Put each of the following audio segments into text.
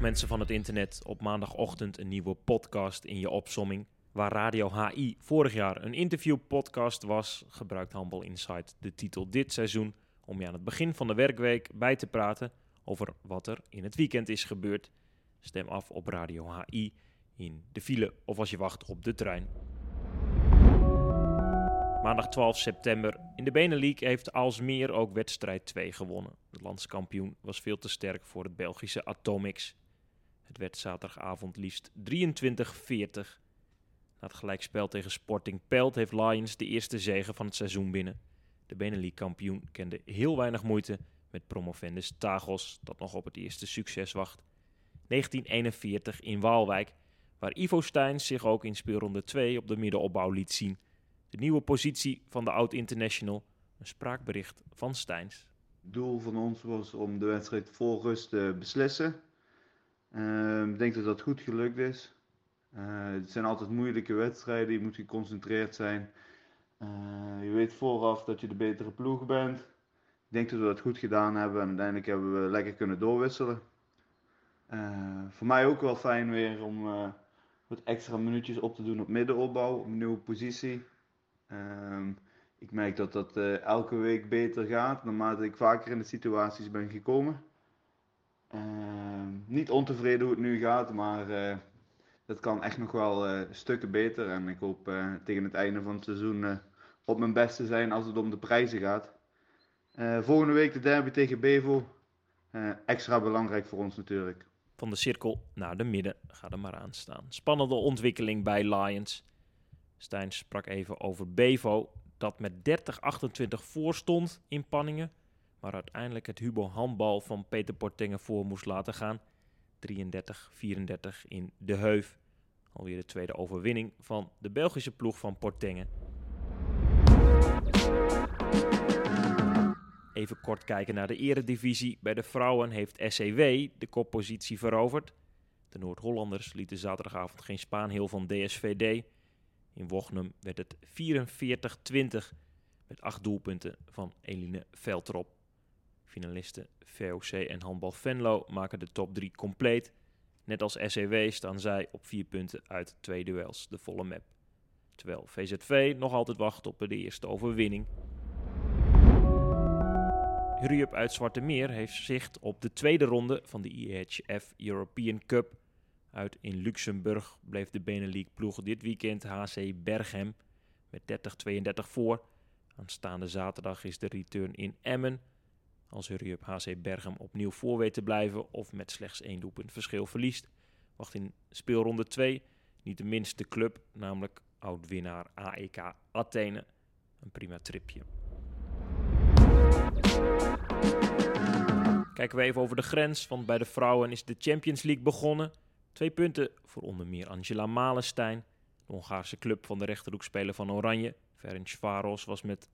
mensen van het internet op maandagochtend een nieuwe podcast in je opsomming. Waar Radio HI vorig jaar een interviewpodcast was, gebruikt Humble Insight de titel dit seizoen om je aan het begin van de werkweek bij te praten over wat er in het weekend is gebeurd. Stem af op Radio HI in de file of als je wacht op de trein. Maandag 12 september. In de Benelux heeft Alsmeer ook wedstrijd 2 gewonnen. De landskampioen was veel te sterk voor het Belgische Atomics. Het werd zaterdagavond liefst 23-40. Na het gelijkspel tegen Sporting Pelt heeft Lions de eerste zege van het seizoen binnen. De Benelux-kampioen kende heel weinig moeite met promovendus Tagos, dat nog op het eerste succes wacht. 1941 in Waalwijk, waar Ivo Steins zich ook in speelronde 2 op de middenopbouw liet zien. De nieuwe positie van de oud-international, een spraakbericht van Steins. Het doel van ons was om de wedstrijd vol rust te beslissen. Ehm, ik denk dat dat goed gelukt is. Uh, het zijn altijd moeilijke wedstrijden, je moet geconcentreerd zijn. Uh, je weet vooraf dat je de betere ploeg bent. Ik denk dat we dat goed gedaan hebben en uiteindelijk hebben we lekker kunnen doorwisselen. Uh, voor mij ook wel fijn weer om wat extra minuutjes op te doen op middenopbouw, op een nieuwe positie. Um, ik merk dat dat elke week beter gaat naarmate ik vaker in de situaties ben gekomen. Uh, niet ontevreden hoe het nu gaat, maar uh, dat kan echt nog wel uh, stukken beter. En ik hoop tegen het einde van het seizoen op mijn beste zijn als het om de prijzen gaat. volgende week de derby tegen Bevo. extra belangrijk voor ons natuurlijk. Van de cirkel naar de midden gaat er maar aan staan. Spannende ontwikkeling bij Lions. Stijn sprak even over Bevo, dat met 30-28 voor stond in Panningen, maar uiteindelijk het Hubo handbal van Peter Portengen voor moest laten gaan. 33-34 in De Heuf. Alweer de tweede overwinning van de Belgische ploeg van Portengen. Even kort kijken naar de eredivisie. Bij de vrouwen heeft SCW de koppositie veroverd. De Noord-Hollanders lieten zaterdagavond geen spaanheel van DSVD. In Wochnum werd het 44-20 met acht doelpunten van Eline Veltrop. Finalisten VOC en Handbal Venlo maken de top 3 compleet. Net als SEW staan zij op vier punten uit twee duels, de volle map. Terwijl VZV nog altijd wacht op de eerste overwinning. Hurriup uit Zwarte Meer heeft zicht op de tweede ronde van de IHF European Cup. Uit in Luxemburg bleef de Benelux-ploeg dit weekend HC Berghem met 30-32 voor. Aanstaande zaterdag is de return in Emmen. Als Hurriup HC Berghem opnieuw voor weet te blijven of met slechts één doelpunt verschil verliest, wacht in speelronde 2 niet de minste club, namelijk oud-winnaar AEK Athene. Een prima tripje. Kijken we even over de grens, want bij de vrouwen is de Champions League begonnen. Twee punten voor onder meer Angela Malenstein, de Hongaarse club van de rechterhoekspeler van Oranje. Ferencvaros was met 27-23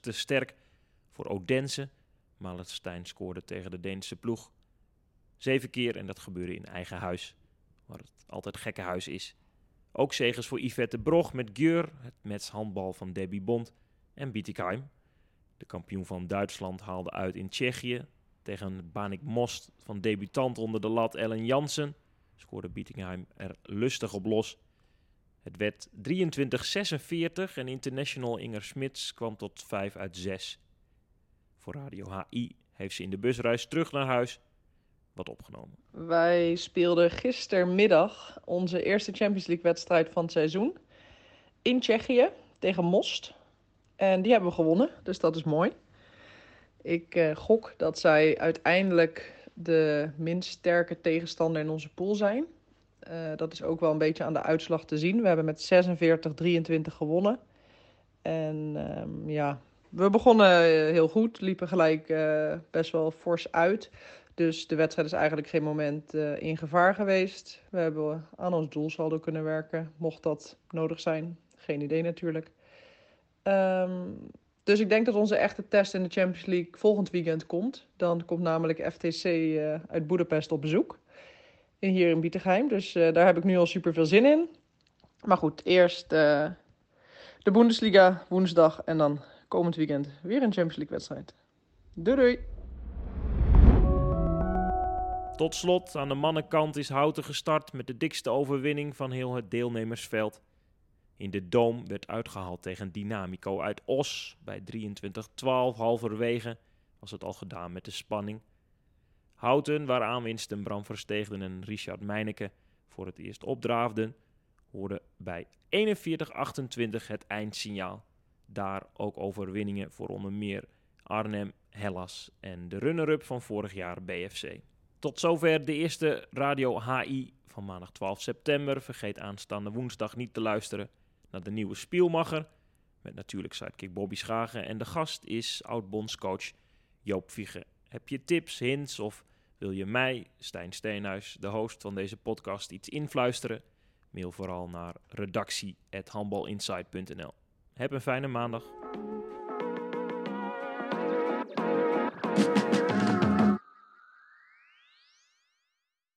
te sterk voor Odense. Malenstein scoorde tegen de Deense ploeg zeven keer en dat gebeurde in eigen huis, waar het altijd gekke huis is. Ook zegens voor Yvette Brog met Gjör, het met handbal van Debbie Bond en Bietigheim. De kampioen van Duitsland haalde uit in Tsjechië tegen Banik Most van debutant onder de lat Ellen Jansen. Scoorde Bietigheim er lustig op los. Het werd 23-46 en international Inger Smits kwam tot 5 uit 6. Voor Radio HI heeft ze in de busreis terug naar huis wat opgenomen. Wij speelden gistermiddag onze eerste Champions League wedstrijd van het seizoen. In Tsjechië tegen Most. En die hebben we gewonnen, dus dat is mooi. Ik uh, gok dat zij uiteindelijk de minst sterke tegenstander in onze pool zijn. Uh, dat is ook wel een beetje aan de uitslag te zien. We hebben met 46-23 gewonnen. En um, ja, we begonnen heel goed, liepen gelijk uh, best wel fors uit. Dus de wedstrijd is eigenlijk geen moment uh, in gevaar geweest. We hebben aan ons doelsaldo kunnen werken, mocht dat nodig zijn. Geen idee natuurlijk. Um, dus ik denk dat onze echte test in de Champions League volgend weekend komt. Dan komt namelijk FTC uit Boedapest op bezoek. Hier in Bietigheim. Dus daar heb ik nu al super veel zin in. Maar goed, eerst de Bundesliga woensdag. En dan komend weekend weer een Champions League wedstrijd. Doei doei! Tot slot, aan de mannenkant is Houten gestart met de dikste overwinning van heel het deelnemersveld. In de Doom werd uitgehaald tegen Dynamico uit Os. Bij 23-12 halverwege was het al gedaan met de spanning. Houten, waar aanwinsten Bram Versteegden en Richard Meineke voor het eerst opdraafden, hoorde bij 41-28 het eindsignaal. Daar ook overwinningen voor onder meer Arnhem, Hellas en de runner-up van vorig jaar BFC. Tot zover de eerste Radio HI van maandag 12 september. Vergeet aanstaande woensdag niet te luisteren naar de nieuwe Spielmacher. Met natuurlijk sidekick Bobby Schagen. En de gast is oud-bondscoach Joop Viege. Heb je tips, hints of wil je mij, Stijn Steenhuis, de host van deze podcast, iets influisteren? Mail vooral naar redactie.handbalinsight.nl. Heb een fijne maandag.